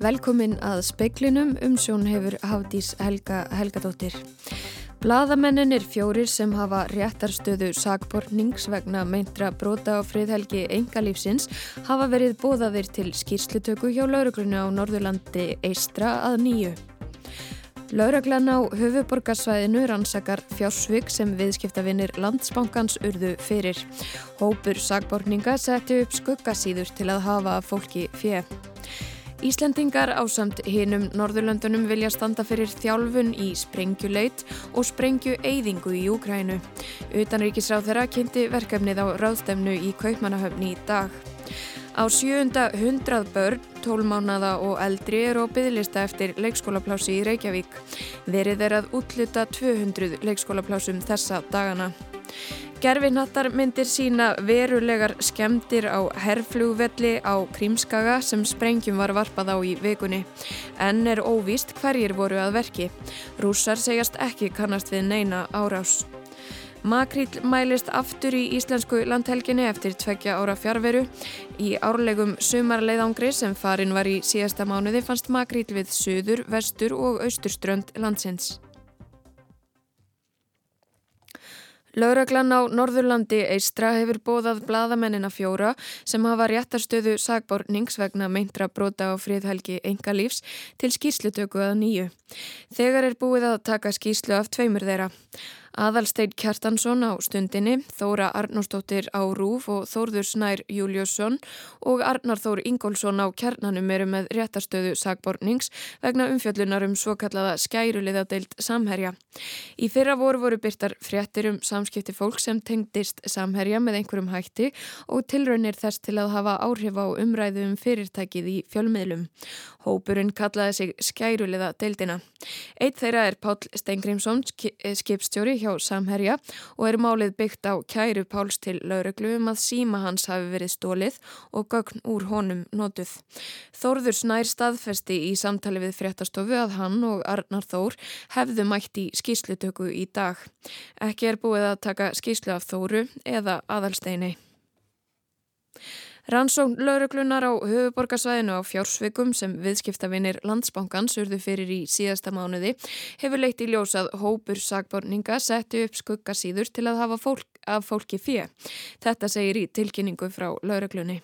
Velkomin að speiklinum umsjón hefur Hafdís Helga Helgadóttir. Blaðamenninir fjórir sem hafa réttarstöðu sagbornings vegna meintra brota á friðhelgi engalífsins hafa verið bóðaðir til skýrslutöku hjá lauruglunu á Norðurlandi Eistra að nýju. Lauraglan á höfuborgarsvæðinu rannsakar fjársvig sem viðskiptavinnir landsbankans urðu fyrir. Hópur sagborninga setti upp skuggasíður til að hafa fólki fjö. Íslendingar á samt hinum Norðurlöndunum vilja standa fyrir þjálfun í sprengjuleit og sprengjueyðingu í Úkrænu. Utanríkisráð þeirra kynnti verkefnið á ráðstefnu í Kaupmannahöfni í dag. Á sjöunda hundrað börn, tólmánada og eldri eru á byggðlista eftir leikskólaplási í Reykjavík. Verið er að útluta 200 leikskólaplásum þessa dagana. Gerfinhattar myndir sína verulegar skemdir á herrflugvelli á Krímskaga sem sprengjum var varpað á í vikunni. En er óvíst hverjir voru að verki. Rússar segjast ekki kannast við neina árás. Makríl mælist aftur í íslensku landhelginni eftir tveggja ára fjárveru. Í árlegum sumarleiðangri sem farin var í síðasta mánuði fannst makríl við söður, vestur og austurströnd landsins. Lauraglann á Norðurlandi Eistra hefur bóðað bladamennina fjóra sem hafa réttarstöðu sagbornings vegna meintra brota á fríðhelgi engalífs til skýrslutöku að nýju. Þegar er búið að taka skýrslu af tveimur þeirra. Aðalstein Kjartansson á stundinni, Þóra Arnóstóttir á Rúf og Þórður Snær Júliusson og Arnar Þór Ingólfsson á kjarnanum eru með réttastöðu sagbornings vegna umfjöllunar um svo kallaða skæruliðadeild samherja. Í fyrra voru voru byrtar fréttir um samskipti fólk sem tengdist samherja með einhverjum hætti og tilraunir þess til að hafa áhrif á umræðu um fyrirtækið í fjölmiðlum. Hópurinn kallaði sig skæruliðadeildina. Eitt þeirra er Pál Steingrimsson, skipstjóri hjá Samherja og er málið byggt á kæru Páls til lauruglu um að síma hans hafi verið stólið og gögn úr honum notuð. Þórður Snær staðfesti í samtali við fréttastofu að hann og Arnar Þór hefðu mætt í skýslutöku í dag. Ekki er búið að taka skýslu af Þóru eða aðalsteini. Rannsókn lauruglunar á höfuborgarsvæðinu á fjársvikum sem viðskiptavinir landsbankans urðu fyrir í síðasta mánuði hefur leitt í ljósað hópur sagborninga setti upp skuggasíður til að hafa fólk, af fólki fjö. Þetta segir í tilkynningu frá lauruglunni.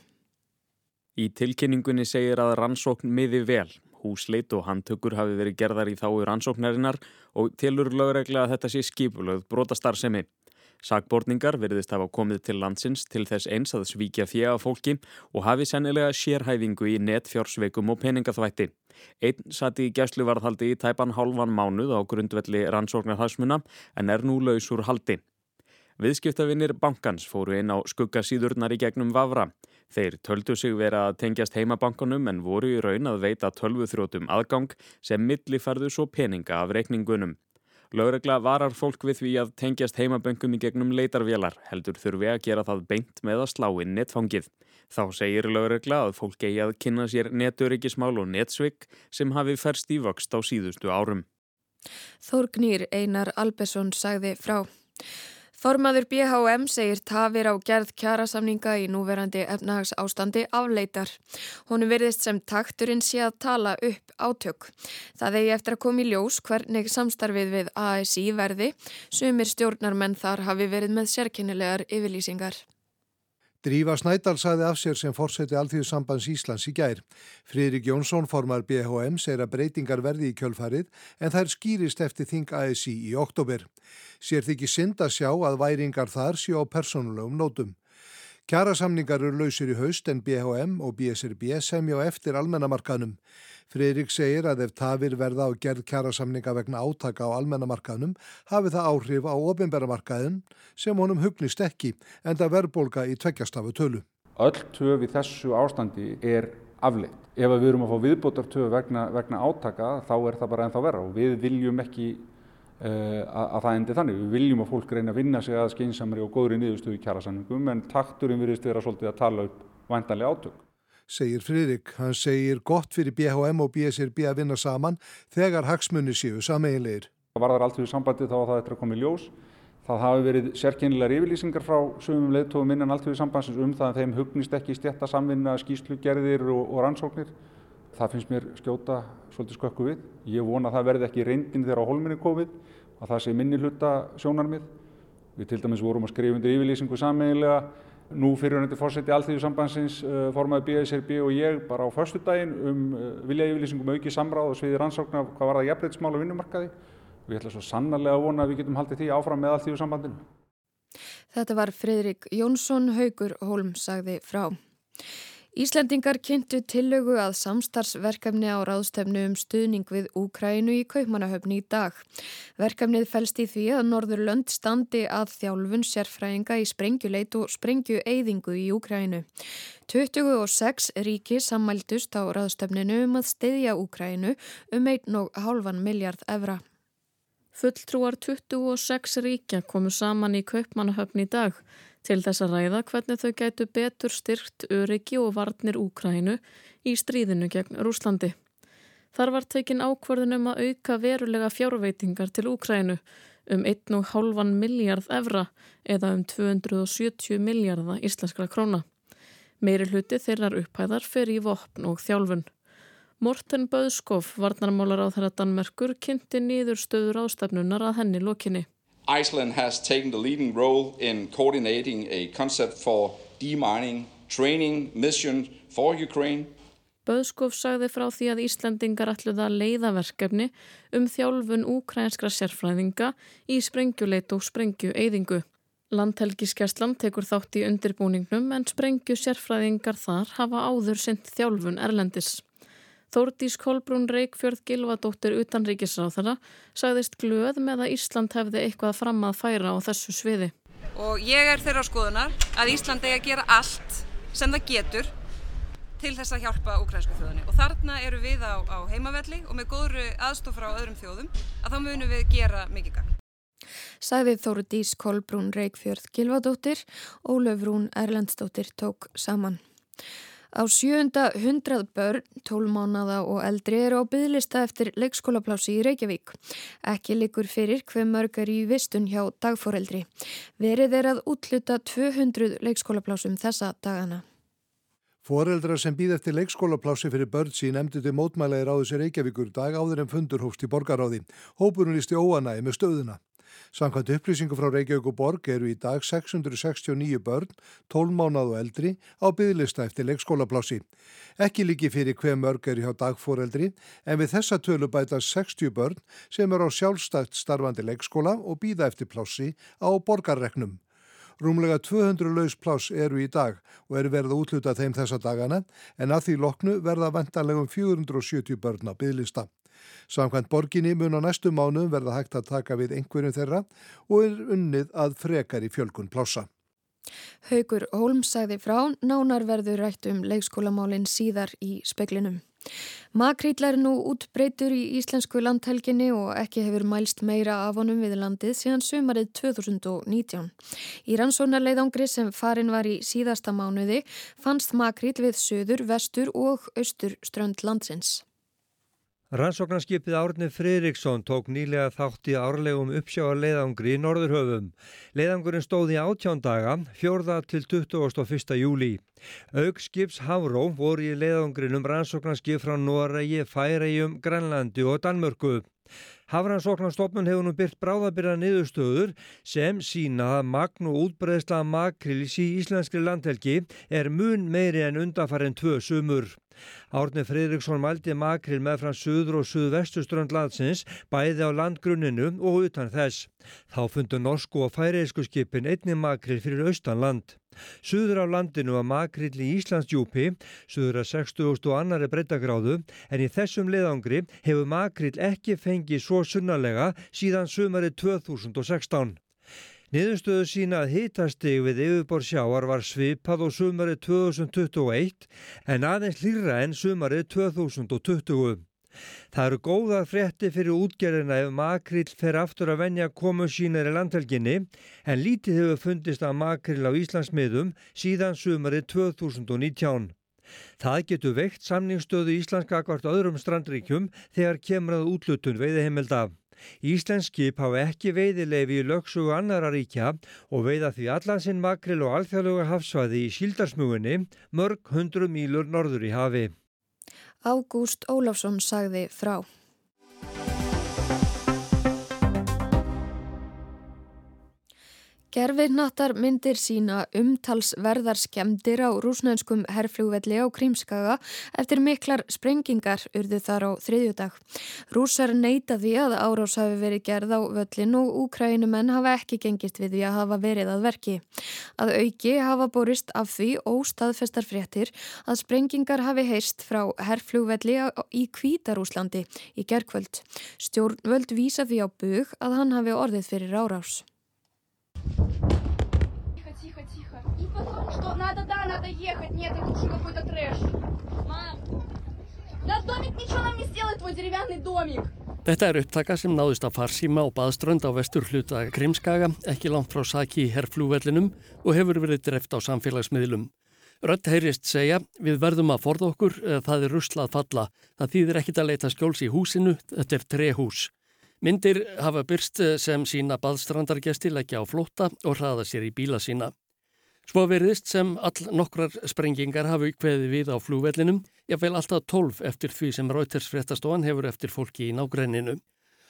Í tilkynningunni segir að rannsókn miði vel. Húsleit og handtökur hafi verið gerðar í þáu rannsóknarinnar og tilur lauruglega að þetta sé skipulöð brotastar semi. Sakborningar verðist hafa komið til landsins til þess eins að svíkja af fólki og hafi sennilega sérhæfingu í netfjársveikum og peningaþvætti. Einn sati í gæsluvarðhaldi í tæpan hálfan mánuð á grundvelli rannsóknarhagsmuna en er nú laus úr haldi. Viðskiptavinnir bankans fóru inn á skuggasíðurnar í gegnum Vavra. Þeir töldu sig vera að tengjast heimabankunum en voru í raun að veita tölvuþrótum aðgang sem milliferðu svo peninga af reikningunum. Lögregla varar fólk við því að tengjast heimaböngum í gegnum leitarvélar heldur þurfi að gera það beint með að slá inn netfangið. Þá segir lögregla að fólk eigi að kynna sér neturikismál og netsvig sem hafi færst í vöxt á síðustu árum. Þórgnýr Einar Albesson sagði frá. Formaður BHM segir tafir á gerð kjærasamninga í núverandi efnahags ástandi afleitar. Honu verðist sem takturinn sé að tala upp átök. Það eigi eftir að koma í ljós hvernig samstarfið við ASI verði, sumir stjórnarmenn þar hafi verið með sérkennilegar yfirlýsingar. Drífa Snædal sagði af sér sem fórseti Alþjóðsambands Íslands í gær. Friðrik Jónsson formar BHM segir að breytingar verði í kjölfarið en þær skýrist eftir þing ASI í oktober. Sér þykir synd að sjá að væringar þar séu á persónulegum nótum. Kjærasamningar eru lausir í haust en BHM og BSRB semja á eftir almennamarkanum. Freirik segir að ef tafir verða á gerð kjærasamninga vegna átaka á almennamarkanum hafi það áhrif á ofinbæramarkaðin sem honum hugnist ekki en það verðbólka í tveggjastafu tölu. Öll töf í þessu ástandi er afleitt. Ef við erum að fá viðbótar töf vegna, vegna átaka þá er það bara ennþá verra og við viljum ekki að, að það endi þannig. Við viljum að fólk reyna að vinna sig að skeinsamri og góðri niðurstöðu kjærasamningum en takturinn virðist vera svolítið að tala upp væntanlega átök. Segir Friðrik. Hann segir gott fyrir BHM og BSRB að vinna saman þegar hagsmunni séu sameiginleir. Það var þar allt fyrir sambandi þá að það eftir að koma í ljós Það hafi verið sérkennilegar yfirlýsingar frá sögum leðtóðum innan alltöfu sambansins um það að þeim hugnist ekki stjætta samvinna, skýslugerðir og, og rannsóknir. Það finnst mér skjóta svolítið skökku við. Ég vona að það verði ekki reyndin þegar á holminni komið, að það sé minni hluta sjónarmið. Við til dæmis vorum að skrifa undir yfirlýsingu sammeiglega nú fyrirhundið fórseti allþjóðu sambansins uh, formaði BSRB og ég bara á förstu daginn um uh, vilja yfirlýsingum auki samráð og sviði rannsóknar hvað var það jafnveidsmál og vinnumarkaði ég ætla svo sannarlega að vona að við getum haldið því áfram með allþjóðu sambandinu. Þetta var Fridrik Jónsson Haugur Holm sagði frá. Íslendingar kynntu tillögu að samstarfsverkefni á ráðstefnu um stuðning við Úkrænu í Kaupmannahöfni í dag. Verkefnið fælst í því að Norðurlönd standi að þjálfun sérfræðinga í sprengjuleit og sprengjueyðingu í Úkrænu. 26 ríki sammæltust á ráðstefninu um að steyðja Úkrænu um 1,5 miljard evra. Fulltrúar 26 ríkja komu saman í Kaupmannahöfni í dag til þess að ræða hvernig þau gætu betur styrkt öryggi og varnir Úkrænu í stríðinu gegn Rúslandi. Þar var tekin ákvarðin um að auka verulega fjárveitingar til Úkrænu um 1,5 miljard evra eða um 270 miljarda íslenskra króna. Meiri hluti þeirrar upphæðar fer í vopn og þjálfun. Morten Böðskoff, varnarmálar á þeirra Danmerkur, kynnti nýður stöður ástafnunar að henni lokinni. Iceland has taken the leading role in coordinating a concept for demining training mission for Ukraine. Böðskof sagði frá því að Íslandingar ætluða leiðaverkefni um þjálfun úkrænskra sérfræðinga í sprengjuleit og sprengjueyðingu. Landhelgiskeslan tekur þátt í undirbúningnum en sprengju sérfræðingar þar hafa áður synt þjálfun Erlendis. Þórdís Kolbrún Reykjörð Gilvadóttir utanríkisráþara sagðist glöð með að Ísland hefði eitthvað fram að færa á þessu sviði. Og ég er þeirra skoðunar að Ísland eigi að gera allt sem það getur til þess að hjálpa ukrainsku þjóðunni. Og þarna eru við á, á heimavelli og með góðru aðstof frá öðrum þjóðum að þá munum við gera mikið gang. Sæðið Þórdís Kolbrún Reykjörð Gilvadóttir og Löfrún Erlendstóttir tók saman. Á sjöunda hundrað börn, tólmánada og eldri eru á bygglista eftir leikskólaplási í Reykjavík. Ekki likur fyrir hver mörg er í vistun hjá dagforeldri. Verið er að útluta 200 leikskólaplásum þessa dagana. Foreldrar sem býð eftir leikskólaplási fyrir börn sín emdi til mótmælaðir á þessi Reykjavíkur dag áður en fundur hófst í borgaráði. Hópurinn lísti óanægi með stöðuna. Samkvæmt upplýsingu frá Reykjavík og Borg eru í dag 669 börn, 12 mánað og eldri á bygglista eftir leikskólaplássi. Ekki líki fyrir hver mörg er hjá dagforeldri en við þessa tölu bætast 60 börn sem eru á sjálfstætt starfandi leikskóla og býða eftir plássi á borgarreknum. Rúmlega 200 laus pláss eru í dag og eru verið að útluta þeim þessa dagana en að því loknu verða vendanlegum 470 börn á bygglista. Samkvæmt borginni mun á næstu mánuðum verða hægt að taka við einhverjum þeirra og er unnið að frekar í fjölkun plássa. Haugur Holm sagði frá nánar verður rætt um leikskólamálinn síðar í speklinum. Makrýll er nú útbreytur í íslensku landhelginni og ekki hefur mælst meira af honum við landið síðan sömarið 2019. Í rannsónarleiðangri sem farin var í síðasta mánuði fannst makrýll við söður, vestur og austur strönd landsins. Rannsóknarskipið Árni Friðriksson tók nýlega þátt í árlegum uppsjáarleiðangri í Norðurhöfum. Leiðangurinn stóði átján daga, fjórða til 21. júli. Augskips Havró voru í leiðangrinum rannsóknarskip frá Noregi, Færegjum, Grænlandi og Danmörku. Hafrannsóknarstofnun hefur nú byrt bráðabyrja niðurstöður sem sína að magn og útbreðsla makrilis í íslenskri landhelgi er mun meiri en undafarinn tvö sumur. Árni Fridriksson mældi makril með frá suður og suðvestuströnd landsins bæði á landgrunninu og utan þess. Þá fundu norsku og færiðsku skipin einni makril fyrir austanland. Suður á landinu var makril í Íslandsdjúpi, suður að 60 og annari breytagráðu, en í þessum leðangri hefur makril ekki fengið svo sunnalega síðan sumari 2016. Niðurstöðu sína að hitastig við yfirbor sjáar var svipað og sumarið 2021 en aðeins hlýra en sumarið 2020. Það eru góðar frétti fyrir útgerðina ef makrill fer aftur að venja komu sínir í landhelginni en lítið hefur fundist að makrill á Íslandsmiðum síðan sumarið 2019. Það getur veikt samningsstöðu íslenska akvart öðrum strandríkjum þegar kemur að útlutun veiðheimilda. Íslensk skip hafa ekki veiðileifi í lögsugu annara ríkja og veiða því allansinn makril og alþjóðluga hafsvæði í síldarsmugunni mörg hundru mílur norður í hafi. Ágúst Ólafsson sagði frá. Gerfinnattar myndir sína umtalsverðar skemdir á rúsnænskum herflugvelli á Krímskaga eftir miklar sprengingar urðu þar á þriðjudag. Rúsar neyta því að árás hafi verið gerð á völlin og úkrænumenn hafa ekki gengist við því að hafa verið að verki. Að auki hafa borist af því óstaðfestar fréttir að sprengingar hafi heist frá herflugvelli í Kvítarúslandi í gerðkvöld. Stjórnvöld vísa því á bug að hann hafi orðið fyrir árás. что надо, да, надо ехать. Нет, это уже какой-то трэш. Мам. Да домик ничего нам не сделает, твой деревянный домик. Þetta er upptaka sem náðist á farsíma og baðströnd á vestur hluta Krimskaga, ekki langt frá Saki herrflúvellinum og hefur verið dreft á samfélagsmiðlum. Rött heyrist segja, við verðum að forða okkur, það er ruslað falla. Það þýðir ekkit að leita skjóls í húsinu, þetta er trehús. Myndir hafa byrst sem sína baðstrandargesti leggja á flótta og hraða sér í bíla sína. Svo veriðist sem all nokkrar sprengingar hafa ykveði við á flúvellinum, jáfnveil alltaf tólf eftir því sem Reuters fréttastofan hefur eftir fólki í nágrenninu.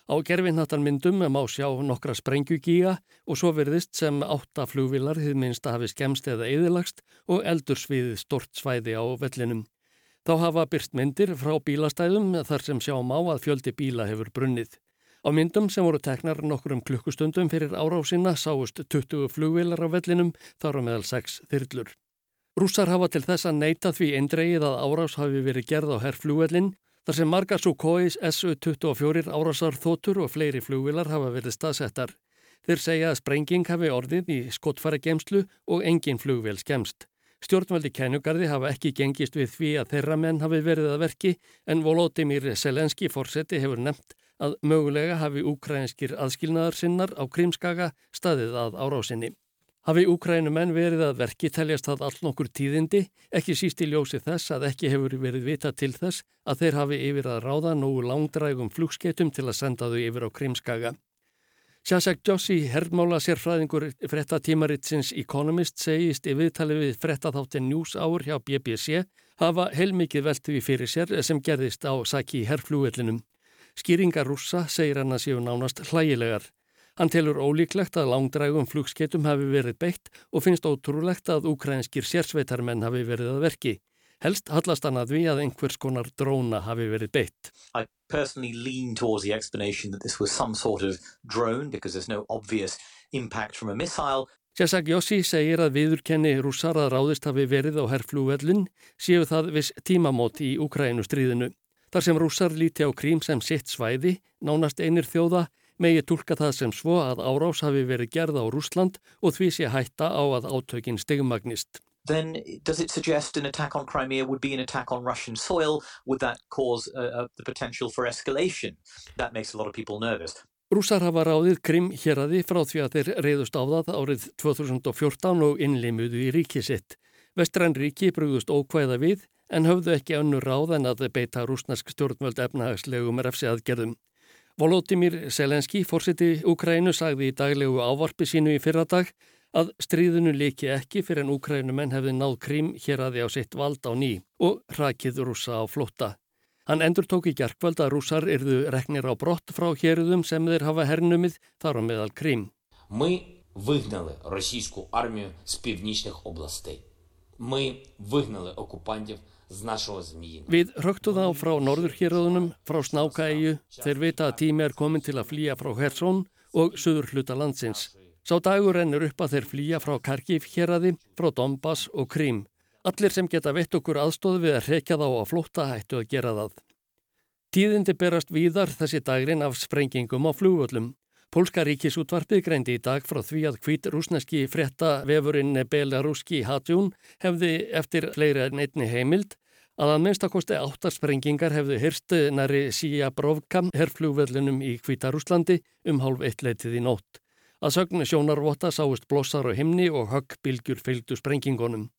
Á gerfinnattarmyndum má sjá nokkra sprengjugíga og svo veriðist sem átta flúvilar þið minnst að hafi skemst eða eðilagst og eldursviðið stort svæði á vellinum. Þá hafa byrst myndir frá bílastæðum þar sem sjá má að fjöldi bíla hefur brunnið. Á myndum sem voru teknar nokkur um klukkustundum fyrir árásina sáust 20 flugvilar á vellinum þar á meðal 6 þyrlur. Rússar hafa til þess að neyta því eindreið að árás hafi verið gerð á herrflugvellin þar sem margar Sukhóis SU-24 árásar þótur og fleiri flugvilar hafa verið staðsettar. Þeir segja að sprenging hafi orðið í skottfæra gemslu og engin flugvel skemst. Stjórnvaldi kennugarði hafa ekki gengist við því að þeirra menn hafi verið að verki en Volodymyr Selenski fórseti hefur nefnt að mögulega hafi úkrænskir aðskilnaðar sinnar á Krímskaga staðið að árásinni. Hafi úkrænumenn verið að verki teljast það all nokkur tíðindi, ekki síst í ljósi þess að ekki hefur verið vita til þess að þeir hafi yfir að ráða nógu langdrægum flugskeitum til að senda þau yfir á Krímskaga. Sjásek Jossi, herrmála sérfræðingur frettatímaritsins Economist, segist í viðtali við frettatháttin News Hour hjá BBC hafa heilmikið veltu í fyrir sér sem gerðist á Saki herrflúvellinum. Skýringar rússa segir hann að séu nánast hlægilegar. Hann telur ólíklegt að langdrægum flugskeitum hafi verið beitt og finnst ótrúlegt að ukrænskir sérsveitarmenn hafi verið að verki. Helst hallast hann að við að einhvers konar dróna hafi verið beitt. I personally lean towards the explanation that this was some sort of drone because there's no obvious impact from a missile. Sérsak Jossi segir að viðurkenni rússar að ráðist hafi verið á herrflúvellin séu það viss tímamót í Ukrænustríðinu. Þar sem rússar líti á krím sem sitt svæði, nánast einir þjóða, megi tólka það sem svo að árás hafi verið gerð á Rúsland og því sé hætta á að átökin stegmagnist. Then does it suggest an attack on Crimea would be an attack on Russian soil? Would that cause uh, uh, the potential for escalation? That makes a lot of people nervous. Rússar hafa ráðið Krim hér að því frá því að þeir reyðust á það árið 2014 og innlimuðu í ríki sitt. Vestræn ríki brúðust ókvæða við en höfðu ekki önnu ráðan að beita rúsnarsk stjórnvöld efnahagslegum refsi aðgerðum. Volotimir Selenski, fórsiti Úkrænu, sagði í daglegu ávarpi sínu í fyrradag að stríðinu líki ekki fyrir en Úkrænumenn hefði náð krím hér aði á sitt vald á ný og rakið rúsa á flótta. Hann endur tók í gerkvöld að rúsar yrðu reknir á brott frá hérðum sem þeir hafa hernumið þar á meðal krím. Við vygnali rossísku armju spivnísnæk oblastei. Ми вигнали окупантів Við röktu þá frá norðurhjörðunum, frá Snákaæju, þeir vita að tími er komin til að flýja frá Hersón og söður hluta landsins. Sá dagur ennur upp að þeir flýja frá Karkív héradi, frá Donbass og Krím. Allir sem geta veitt okkur aðstóð við að rekja þá að flótta hættu að gera það. Tíðindi berast víðar þessi dagrin af sprengingum á flugvöllum. Pólska ríkisútvarpið greindi í dag frá því að hvít rúsneski frétta vefurinn Belarúski Hatjún hefði eftir fleiri en einni heimild að að minnstakosti áttarsprengingar hefðu hyrstu næri Sija Brovkam herrflugvöllunum í Hvítarúslandi um hálf eitt leitið í nótt. Að sögnu sjónarvotta sáist blossar á himni og höggbilgjur fylgdu sprengingunum.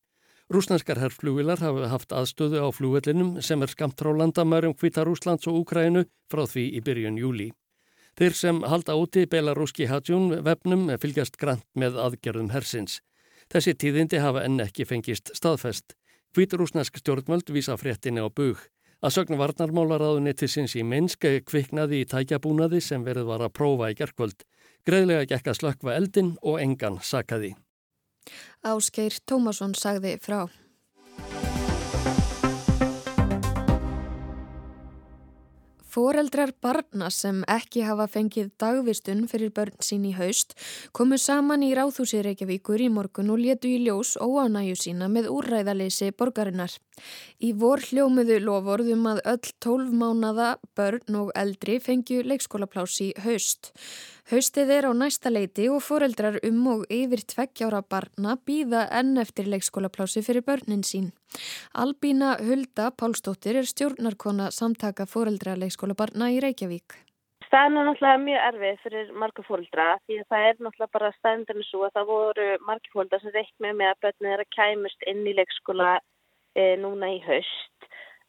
Rúsneskar herrflugvilar hafa haft aðstöðu á flugvöllinum sem er skamt frá landamærum Hvítarúslands og Úkrænu frá því í byrjun júli. Þeir sem halda úti Belarúski Hadjún vefnum fylgjast grant með aðgerðum hersins. Þessi tíðindi hafa enn ekki fengist staðfest. Hvíturúsnesk stjórnmöld vísa fréttinni á bug. Að sögnu varnarmálaráðunni til sinns í Minsk kviknaði í tækjabúnaði sem verið var að prófa í gerkvöld. Greiðlega gekk að slökva eldin og engan sakaði. Áskeir Tómasson sagði frá. Fóreldrar barna sem ekki hafa fengið dagvistun fyrir börn sín í haust komu saman í Ráðhúsi Reykjavíkur í morgun og letu í ljós óánæju sína með úrræðaleysi borgarinnar. Í vor hljómiðu lofórðum að öll 12 mánada börn og eldri fengju leikskólaplási haust. Haustið er á næsta leiti og foreldrar um og yfir tveggjára barna býða enn eftir leikskólaplási fyrir börnin sín. Albína Hulda Pálsdóttir er stjórnarkona samtaka foreldra leikskólabarna í Reykjavík. Staðin er náttúrulega mjög erfið fyrir marga fóreldra því að það er náttúrulega bara staðindarinn svo að það voru margi fóreldra sem reikna með að börnin er að kæmust inn í leikskóla e, núna í haust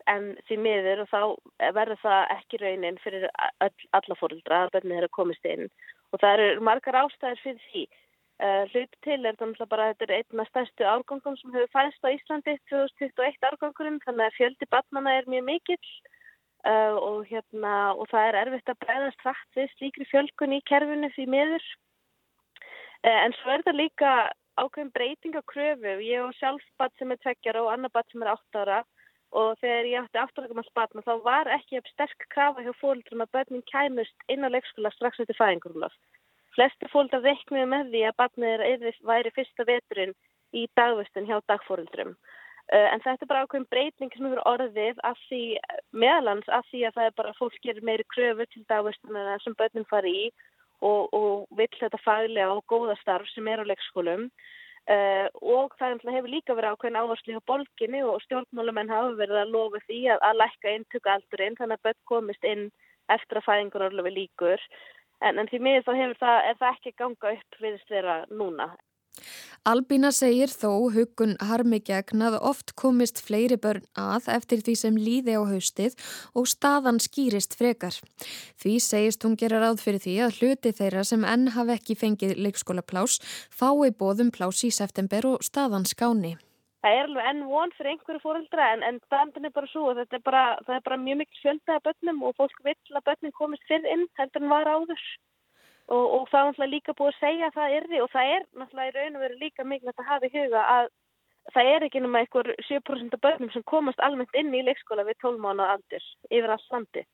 en því miður og þá verður það ekki raunin fyrir alla fóröldra að börnið eru komist inn og það eru margar ástæðir fyrir því. Uh, hlut til er þannig að þetta er einna stærstu árgangum sem hefur fæðist á Íslandi 2021 árgangurinn þannig að fjöldi barnana er mjög mikill uh, og, hérna, og það er erfitt að bregðast rætt við slíkri fjölkun í kerfinu því miður. Uh, en svo er það líka ákveðin breyting á kröfu. Ég og sjálf bat sem er tveggjara og annar bat sem er átt ára og þegar ég átti afturleikamall batna þá var ekki sterk krafa hjá fólkdrum að börnin kæmust inn á leikskóla strax eftir fæðingurlóf. Flesti fólkdrar reikniði með því að batnið væri fyrsta veturinn í dagvistun hjá dagfórildrum. Uh, en þetta er bara ákveðin breyting sem eru orðið af því, meðalans af því að það er bara fólk gerir meiri kröfu til dagvistunar sem börnin fari í og, og vill þetta faglega og góða starf sem er á leikskólum. Uh, og það hefur líka verið ákveðin áherslu hjá bolginni og stjórnmálumenn hafa verið að lofa því að, að lækka inntöku aldurinn þannig að börn komist inn eftir að fæðingur orðlega líkur en, en því miður þá hefur það, það ekki ganga upp viðst vera núna. Albína segir þó hugun harmi gegn að oft komist fleiri börn að eftir því sem líði á haustið og staðan skýrist frekar. Því segist hún gera ráð fyrir því að hluti þeirra sem enn hafi ekki fengið leikskóla plás fái bóðum plás í september og staðan skáni. Það er alveg enn von fyrir einhverju fóröldra en, en standin er bara svo og þetta er bara, mjög mikil fjöldaða börnum og fólk vill að börnum komist fyrr inn heldur en var áður og, og það er náttúrulega líka búið að segja að það er því og það er náttúrulega í raun og veru líka mikilvægt að hafa í huga að það er ekki náma einhver 7% af börnum sem komast almennt inn í leikskóla við 12 mánu aldur yfir alls landi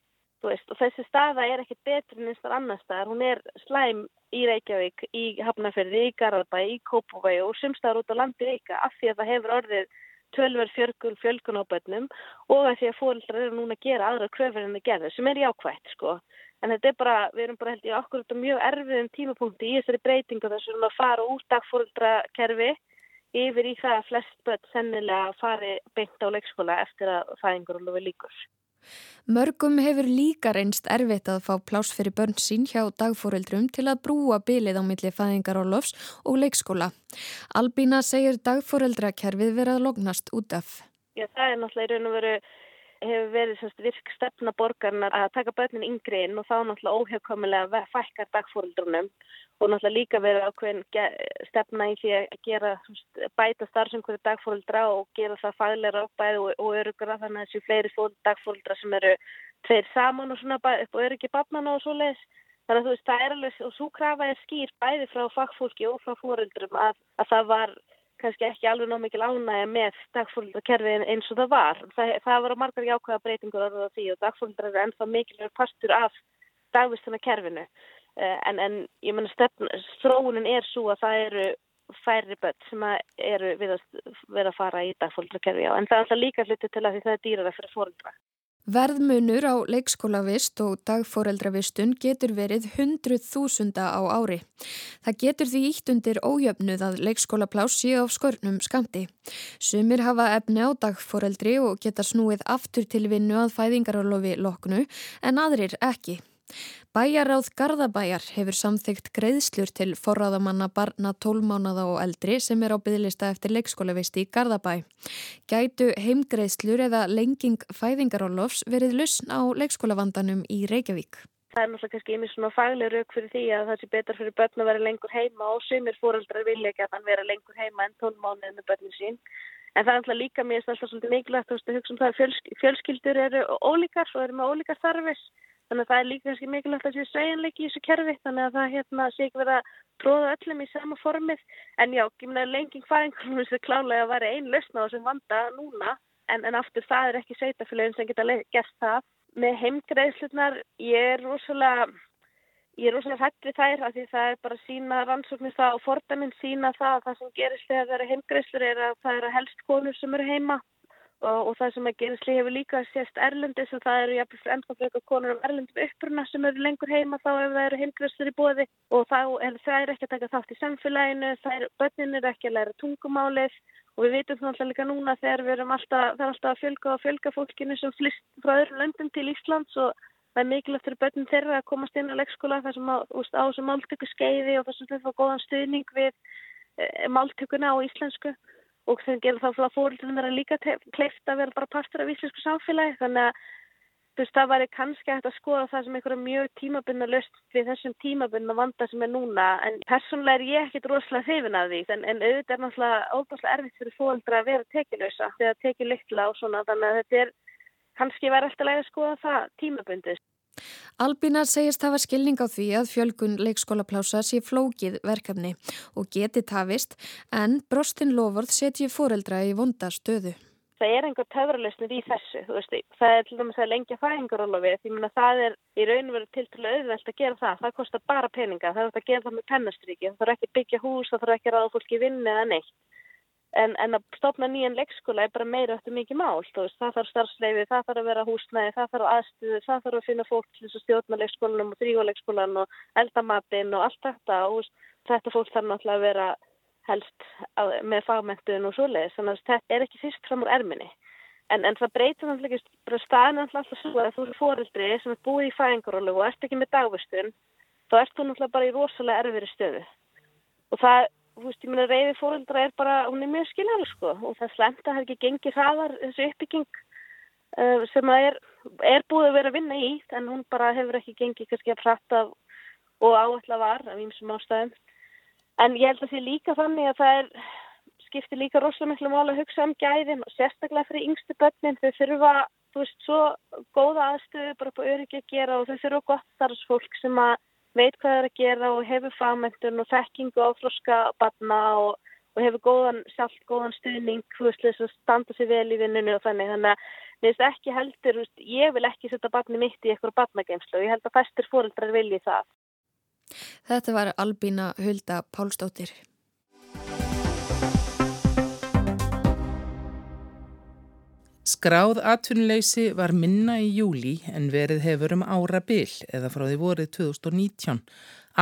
veist, og þessi staða er ekkit betur en einstar annar staðar, hún er slæm í Reykjavík, í Hafnarferði, í Garðabæ, í Kópavæi og sumstaðar út á landi Reykja af því að það hefur orðið tölver fjörgun fjölgun á börnum og að því að fólkdrar eru núna að gera aðra kröfur en það gerður sem er jákvægt sko En þetta er bara, við erum bara held ég okkur á mjög erfiðum tímapunkti í þessari breytingu þess að fara út dagfóruldrakerfi yfir í það að flest börn sennilega fari beint á leikskóla eftir að fæðingur og lofi líkur. Mörgum hefur líka reynst erfitt að fá plás fyrir börn sín hjá dagfóreldrum til að brúa bylið á milli fæðingar og lofs og leikskóla. Albína segir dagfóreldrakerfið verið að lognast út af. Já, það er náttúrulega í raun og veru hefur verið semst, virk stefna borgarna að taka börnin yngri inn og þá náttúrulega óhjákvæmulega fækkar dagfórildrunum og náttúrulega líka verið ákveðin stefna í því að gera semst, bæta starfsumkvæði dagfórildra og gera það fagleira bæði og, og örugra þannig að þessu fleiri dagfórildra sem eru tveir saman og svona upp og öruggi barnana og svo leiðis. Þannig að þú veist, það er alveg, og svo krafa er skýr bæði frá fagfólki og frá fórildrum að, að það var kannski ekki alveg ná mikil ánægja með dagfólkdrakerfið eins og það var. Það, það var margar jákvæða breytingur orðið á því og dagfólkdrar er ennþá mikilvægur partur af dagvistunarkerfinu. Eh, en, en ég menna stróunin er svo að það eru færri börn sem eru við að vera að fara í dagfólkdrakerfi á. En það er alltaf líka hluti til að því það er dýrara fyrir fóröldra. Verðmunur á leikskólavist og dagforeldravistun getur verið hundruð þúsunda á ári. Það getur því ítt undir ójöfnuð að leikskólaplás sé á skörnum skamti. Sumir hafa efni á dagforeldri og geta snúið aftur til vinnu að fæðingarálofi loknu en aðrir ekki. Bæjaráð Garðabæjar hefur samþygt greiðslur til forráðamanna barna tólmánada og eldri sem er á bygglista eftir leikskólavisti í Garðabæ. Gætu heimgreiðslur eða lenging fæðingarólofs verið lusn á leikskólavandanum í Reykjavík? Það er náttúrulega kannski einmitt svona fagleg rauk fyrir því að það sé betra fyrir börn að vera lengur heima og sumir fóreldrar vilja ekki að hann vera lengur heima en tónmánuð með börnin sín. En það er alltaf líka svolítið mikilvægt að hugsa um það að fjölsk fjölskyldur eru ólíkar og eru með ólíkar þarfis. Þannig að það er líka kannski mikilvægt að sé sveginleiki í þessu kerfi þannig að það hérna, sé ekki verið að tróða öllum í sama formið. En já, lenging fæðingunum er klálega að vera einn lausna á þessum vanda núna en, en aftur það er ekki sveitafélagin sem geta gert það með heimgreðslunar, ég er rosalega, ég er rosalega hætt við þær af því það er bara sína rannsóknir það og fordaminn sína það að það sem gerist þegar það eru heimgreðslur er að það eru helst konur sem eru heima og, og það sem að gerist hefur líka sést erlendis og það eru jafnveg ennþá frekar konur um erlendum uppruna sem eru lengur heima þá ef það eru heimgreðslur í bóði og þá er er ekki að taka þátt í samfélaginu, er börnin er ekki að læra tungumálið. Og við veitum það alltaf líka núna þegar við erum alltaf, það er alltaf að fjölga og fjölga fólkinu sem flist frá öðrum löndum til Íslands og það er mikilvægt fyrir börnum þeirra að komast inn á leikskóla þar sem á, þessum máltöku skeiði og þar sem þau fá góðan stuðning við e, máltökuna á íslensku og þeim gerur þá að er að líka kleift að vera bara partur af íslensku samfélagi þannig að Þú veist, það væri kannski hægt að skoða það sem einhverja mjög tímabunna löst við þessum tímabunna vanda sem er núna. En persónulega er ég ekkit rosalega hrifin af því. En, en auðvitað er náttúrulega óbúslega erfitt fyrir fólkdra að vera tekilösa þegar tekið litla og svona. Þannig að þetta er kannski verið alltaf að skoða það tímabundið. Albina segist hafa skilning á því að fjölgun leikskólaplása sé flókið verkefni og geti tafist en brostin lofurð setji fóreldra í vonda stöðu. Það er einhver töfralösnir í þessu, þú veist, það er til dæmis að lengja fæðingarólofið, því að það er í raun og veru til til auðvelt að gera það, það kostar bara peninga, það er að gera það með pennastriki, það þarf ekki að byggja hús, það þarf ekki að ráða fólki vinni eða neitt, en, en að stopna nýjan leikskóla er bara meira eftir mikið mál, veist, það þarf starfsleifi, það þarf að vera húsnæði, það þarf aðstuðu, það þarf að finna fólk til þess að stjórna leikskólanum og þrjóleikskólan og eldamatinn og allt þetta og þetta fólk þarf náttúrulega að vera helst með fagmentun og svoleiðis þannig að þetta er ekki fyrst fram úr erminni. En, en það breytir náttúrulega bara staðin alltaf svo að þú er fórildri sem er búið í fæðingarólu og ert ekki með dagvistun þá ert þú náttúrulega bara í rosalega erfiri stöðu. Og það, þú veist, ég meina reyði fórildra er bara, hún er mjög skiljaðlega sko og það slemt að það er ekki gengið hraðar þessu uppbygging uh, sem að er, er búið að vera að vinna í en hún bara hefur ekki gengið kannski að prata og áallega var af ímsum ástæðum En ég held að sé líka þannig að það er, skiptir líka rosalega miklu mál að hugsa um gæðin og sérstaklega fyrir yngstu börnin. Þau þurfa, þú veist, svo góða aðstöðu bara á öryggi að gera og þau þurfa gott starfsfólk sem að veit hvað það er að gera og hefur fagmentun og þekkingu á þroska barna og, og hefur góðan, sjálf góðan stuðning, þess að standa sér vel í vinnunni og þannig. Þannig að mér finnst ekki heldur, veist, ég vil ekki setja barni mitt í eitthvað barnageimslu og ég held að fæstir fóreldrar vilji það. Þetta var Albína Hulda Pálsdóttir. Skráð atvinnuleysi var minna í júli en verið hefur um ára byll eða frá því vorið 2019.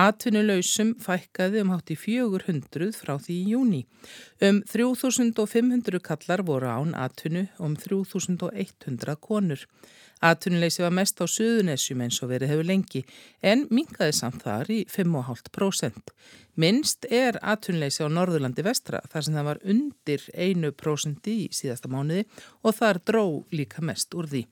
Atvinnulausum fækkaði um hátt í 400 frá því í júni. Um 3500 kallar voru án atvinnu um 3100 konur. Atvinnuleysi var mest á suðunessjum eins og verið hefur lengi en mingaði samt þar í 5,5%. Minst er atvinnuleysi á Norðurlandi vestra þar sem það var undir 1% í síðasta mánuði og þar dró líka mest úr því.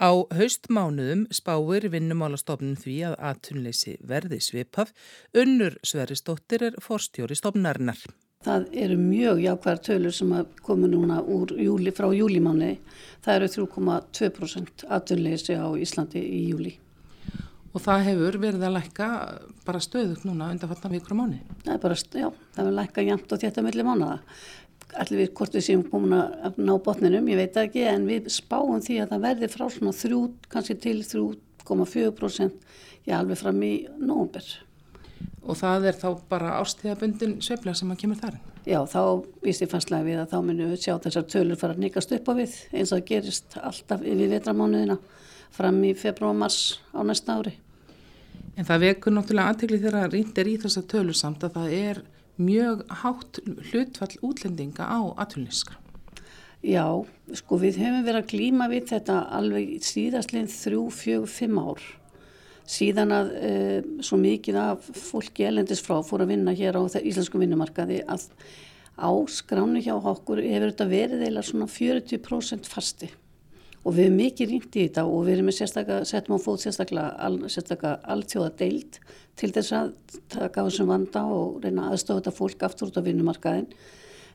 Á haustmánuðum spáir vinnumálastofnun því að atvinnuleysi verði svipaf, unnur Sveristóttir er forstjóri stofnarinnar. Það eru mjög jákvæðar tölur sem komu núna júli, frá júlimáni. Það eru 3,2% atvinnleysi á Íslandi í júli. Og það hefur verið að lækka bara stöðugt núna undan fattan vikur á mánu? Það er bara, já, það hefur lækka jæmt og þetta melli mánuða. Allir við hvort við séum komin að ná botninum, ég veit ekki, en við spáum því að það verði frá svona 3, kannski til 3,4% já, alveg fram í nógumber og það er þá bara ástíðabundin söfla sem að kemur þar? Já, þá víst ég fannstlega við að þá munum við sjá þessar tölur fara að nikast upp á við eins og gerist alltaf yfir vetramánuðina fram í februar og mars á næsta ári. En það vekur náttúrulega aðtegli þegar að rýndir í þessar tölur samt að það er mjög hátt hlutfall útlendinga á atvinniska. Já, sko við hefum verið að glíma við þetta alveg síðastlinn þrjú, fjög, fimm ár síðan að uh, svo mikið af fólki elendis frá fór að vinna hér á íslensku vinnumarkaði að á skránu hjá okkur hefur þetta verið eða svona 40% fasti. Og við erum mikið rýmt í þetta og við erum með sérstaklega, setjum á fót sérstaklega, al, sérstaklega alltjóða deild til þess að taka á þessum vanda og reyna aðstofa þetta fólk aftur út á vinnumarkaðin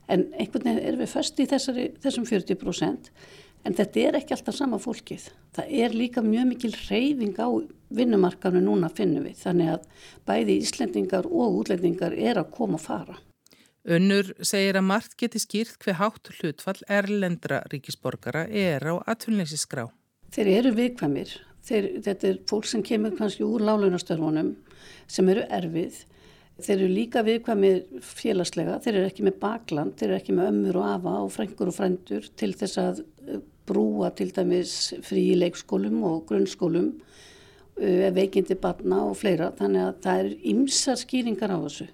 en einhvern veginn erum við först í þessari, þessum 40% en þetta er ekki alltaf sama fólkið. Það er líka mjög mikil reyfing á vinnumarkanu núna finnum við þannig að bæði íslendingar og útlendingar er að koma og fara. Önnur segir að margt geti skýrt hver hátt hlutfall erlendra ríkisborgara er á atvinnleysisgrá. Þeir eru viðkvæmir. Þeir, þetta er fólk sem kemur kannski úr lálunastörfunum sem eru erfið. Þeir eru líka viðkvæmir félagslega. Þeir eru ekki með bakland, þeir eru ekki með ömmur og afa og frængur og frændur til þess að eh, brúa til dæmis frí leikskólum og grunnskólum, eh, veikindi barna og fleira. Þannig að það eru ymsar skýringar á þessu.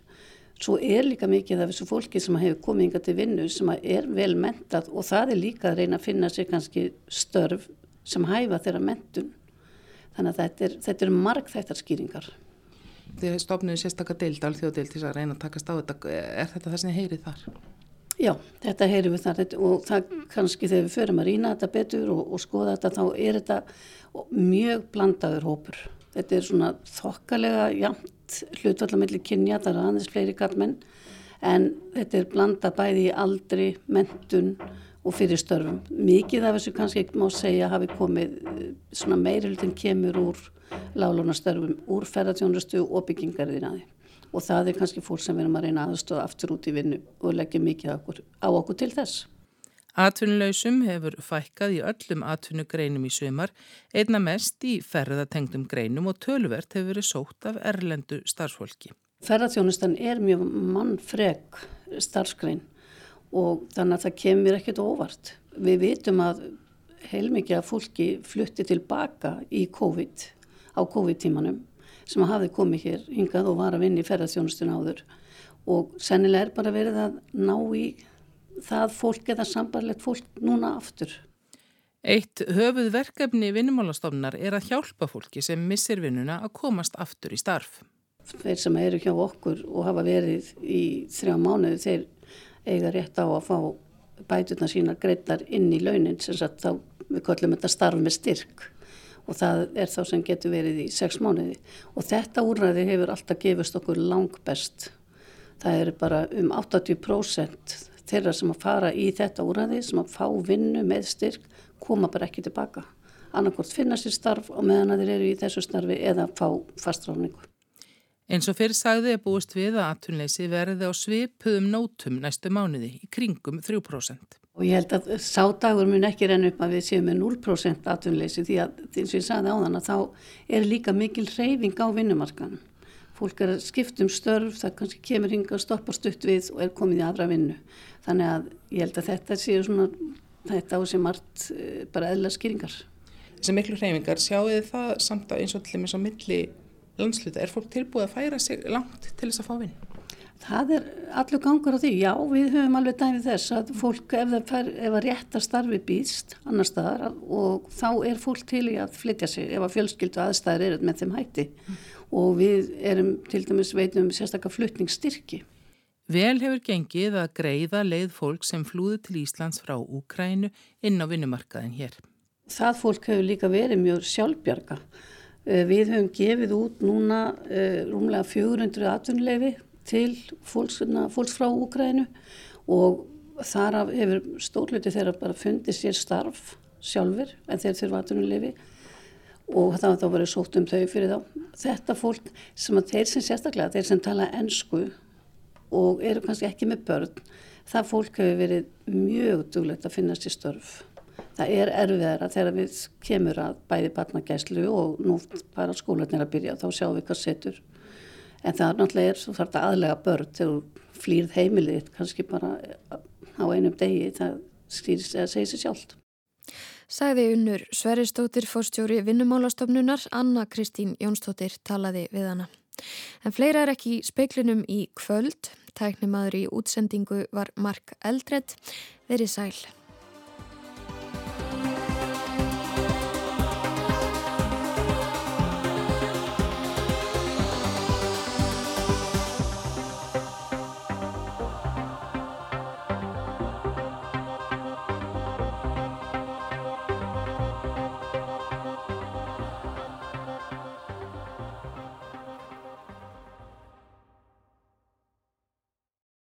Svo er líka mikið af þessu fólki sem hefur komið yngar til vinnu sem er vel mentað og það er líka að reyna að finna sér kannski störf sem hæfa þeirra mentun. Þannig að þetta er, þetta er marg þættar skýringar. Þið stofnuðu sérstakka deild, alþjóðdeild til að reyna að takast á þetta. Er þetta það sem heyrið þar? Já, þetta heyrir við þar og það kannski þegar við förum að rýna þetta betur og, og skoða þetta þá er þetta mjög blandaður hópur. Þetta er svona þokkalega jæmt hlutvöllamilli kynja, það er aðeins fleiri kallmenn en þetta er blanda bæði í aldri, mentun og fyrirstörfum. Mikið af þessu kannski má segja hafi komið svona meirilutin kemur úr lálunastörfum, úr ferðartjónustu og byggingarðinaði og það er kannski fólk sem við erum að reyna aðstöða aftur út í vinnu og leggja mikið á okkur, á okkur til þess. Atvinnuleysum hefur fækkað í öllum atvinnugreinum í sumar, einna mest í ferðatengdum greinum og töluvert hefur verið sótt af erlendu starfsfólki. Ferðatjónustan er mjög mannfreg starfsgrein og þannig að það kemur ekkert óvart. Við vitum að heilmikið að fólki flutti tilbaka í COVID, á COVID-tímanum sem hafi komið hér hingað og var að vinna í ferðatjónustun áður og sennilega er bara verið að ná í það fólk eða sambarlegt fólk núna aftur. Eitt höfuð verkefni vinnumálastofnar er að hjálpa fólki sem missir vinnuna að komast aftur í starf. Þeir sem eru hjá okkur og hafa verið í þrjá mánuðu þeir eiga rétt á að fá bætuna sína greitar inn í launin sem þá við kollum þetta starf með styrk og það er þá sem getur verið í sex mánuði og þetta úrræði hefur alltaf gefist okkur lang best. Það er bara um 80% þeirra sem að fara í þetta úræði sem að fá vinnu með styrk koma bara ekki tilbaka. Annarkort finna sér starf og meðan að þeir eru í þessu starfi eða fá fastráningu. Eins og fyrir sagði er búist við að atunleysi verði á svipuðum nótum næstu mánuði í kringum 3%. Og ég held að sádagur mun ekki renn upp að við séum með 0% atunleysi því að eins og ég sagði á þann að þá er líka mikil reyfing á vinnumarkanum fólk er að skipta um störf, það kannski kemur hinga og stoppar stutt við og er komið í aðra vinnu. Þannig að ég held að þetta séu svona, þetta á sem margt eh, bara eðla skýringar. Þessi miklu hreyfingar, sjáu þið það samt að eins og og með svo milli landsluta, er fólk tilbúið að færa sig langt til þess að fá vinn? Það er allur gangur á því, já við höfum alveg dæmið þess að fólk ef það fær, ef að rétta starfi býst annar staðar og þá er fólk til í að flytja sig ef að fjölskyldu aðstæðir eru með þeim hætti mm og við erum til dæmis veitum sérstaklega flutningsstyrki. Vel hefur gengið að greiða leið fólk sem flúði til Íslands frá Úkrænu inn á vinnumarkaðin hér. Það fólk hefur líka verið mjög sjálfbjarga. Eh, við höfum gefið út núna uh, rúmlega 400 atvinnuleifi til fólks, fólks frá Úkrænu og þar hefur stórluti þeirra bara fundið sér starf sjálfur en þeir þurfa atvinnuleifi og það var þá verið sótt um þau fyrir þá. Þetta fólk sem að þeir sem sérstaklega, þeir sem tala ennsku og eru kannski ekki með börn, það fólk hefur verið mjög duglegt að finna sér störf. Það er erfiðara þegar við kemur að bæði barnagæslu og nú bara skólanir að byrja, þá sjáum við hvað setur. En það náttúrulega er svo þarf þetta aðlega börn þegar þú flýrð heimilið, kannski bara á einum degi, það skýrst eða segir sér sjálft. Sæði unnur Sveristóttir fórstjóri vinnumálastofnunar, Anna Kristín Jónstóttir talaði við hana. En fleira er ekki speiklinum í kvöld. Tæknimaður í útsendingu var Mark Eldred. Verið sæl.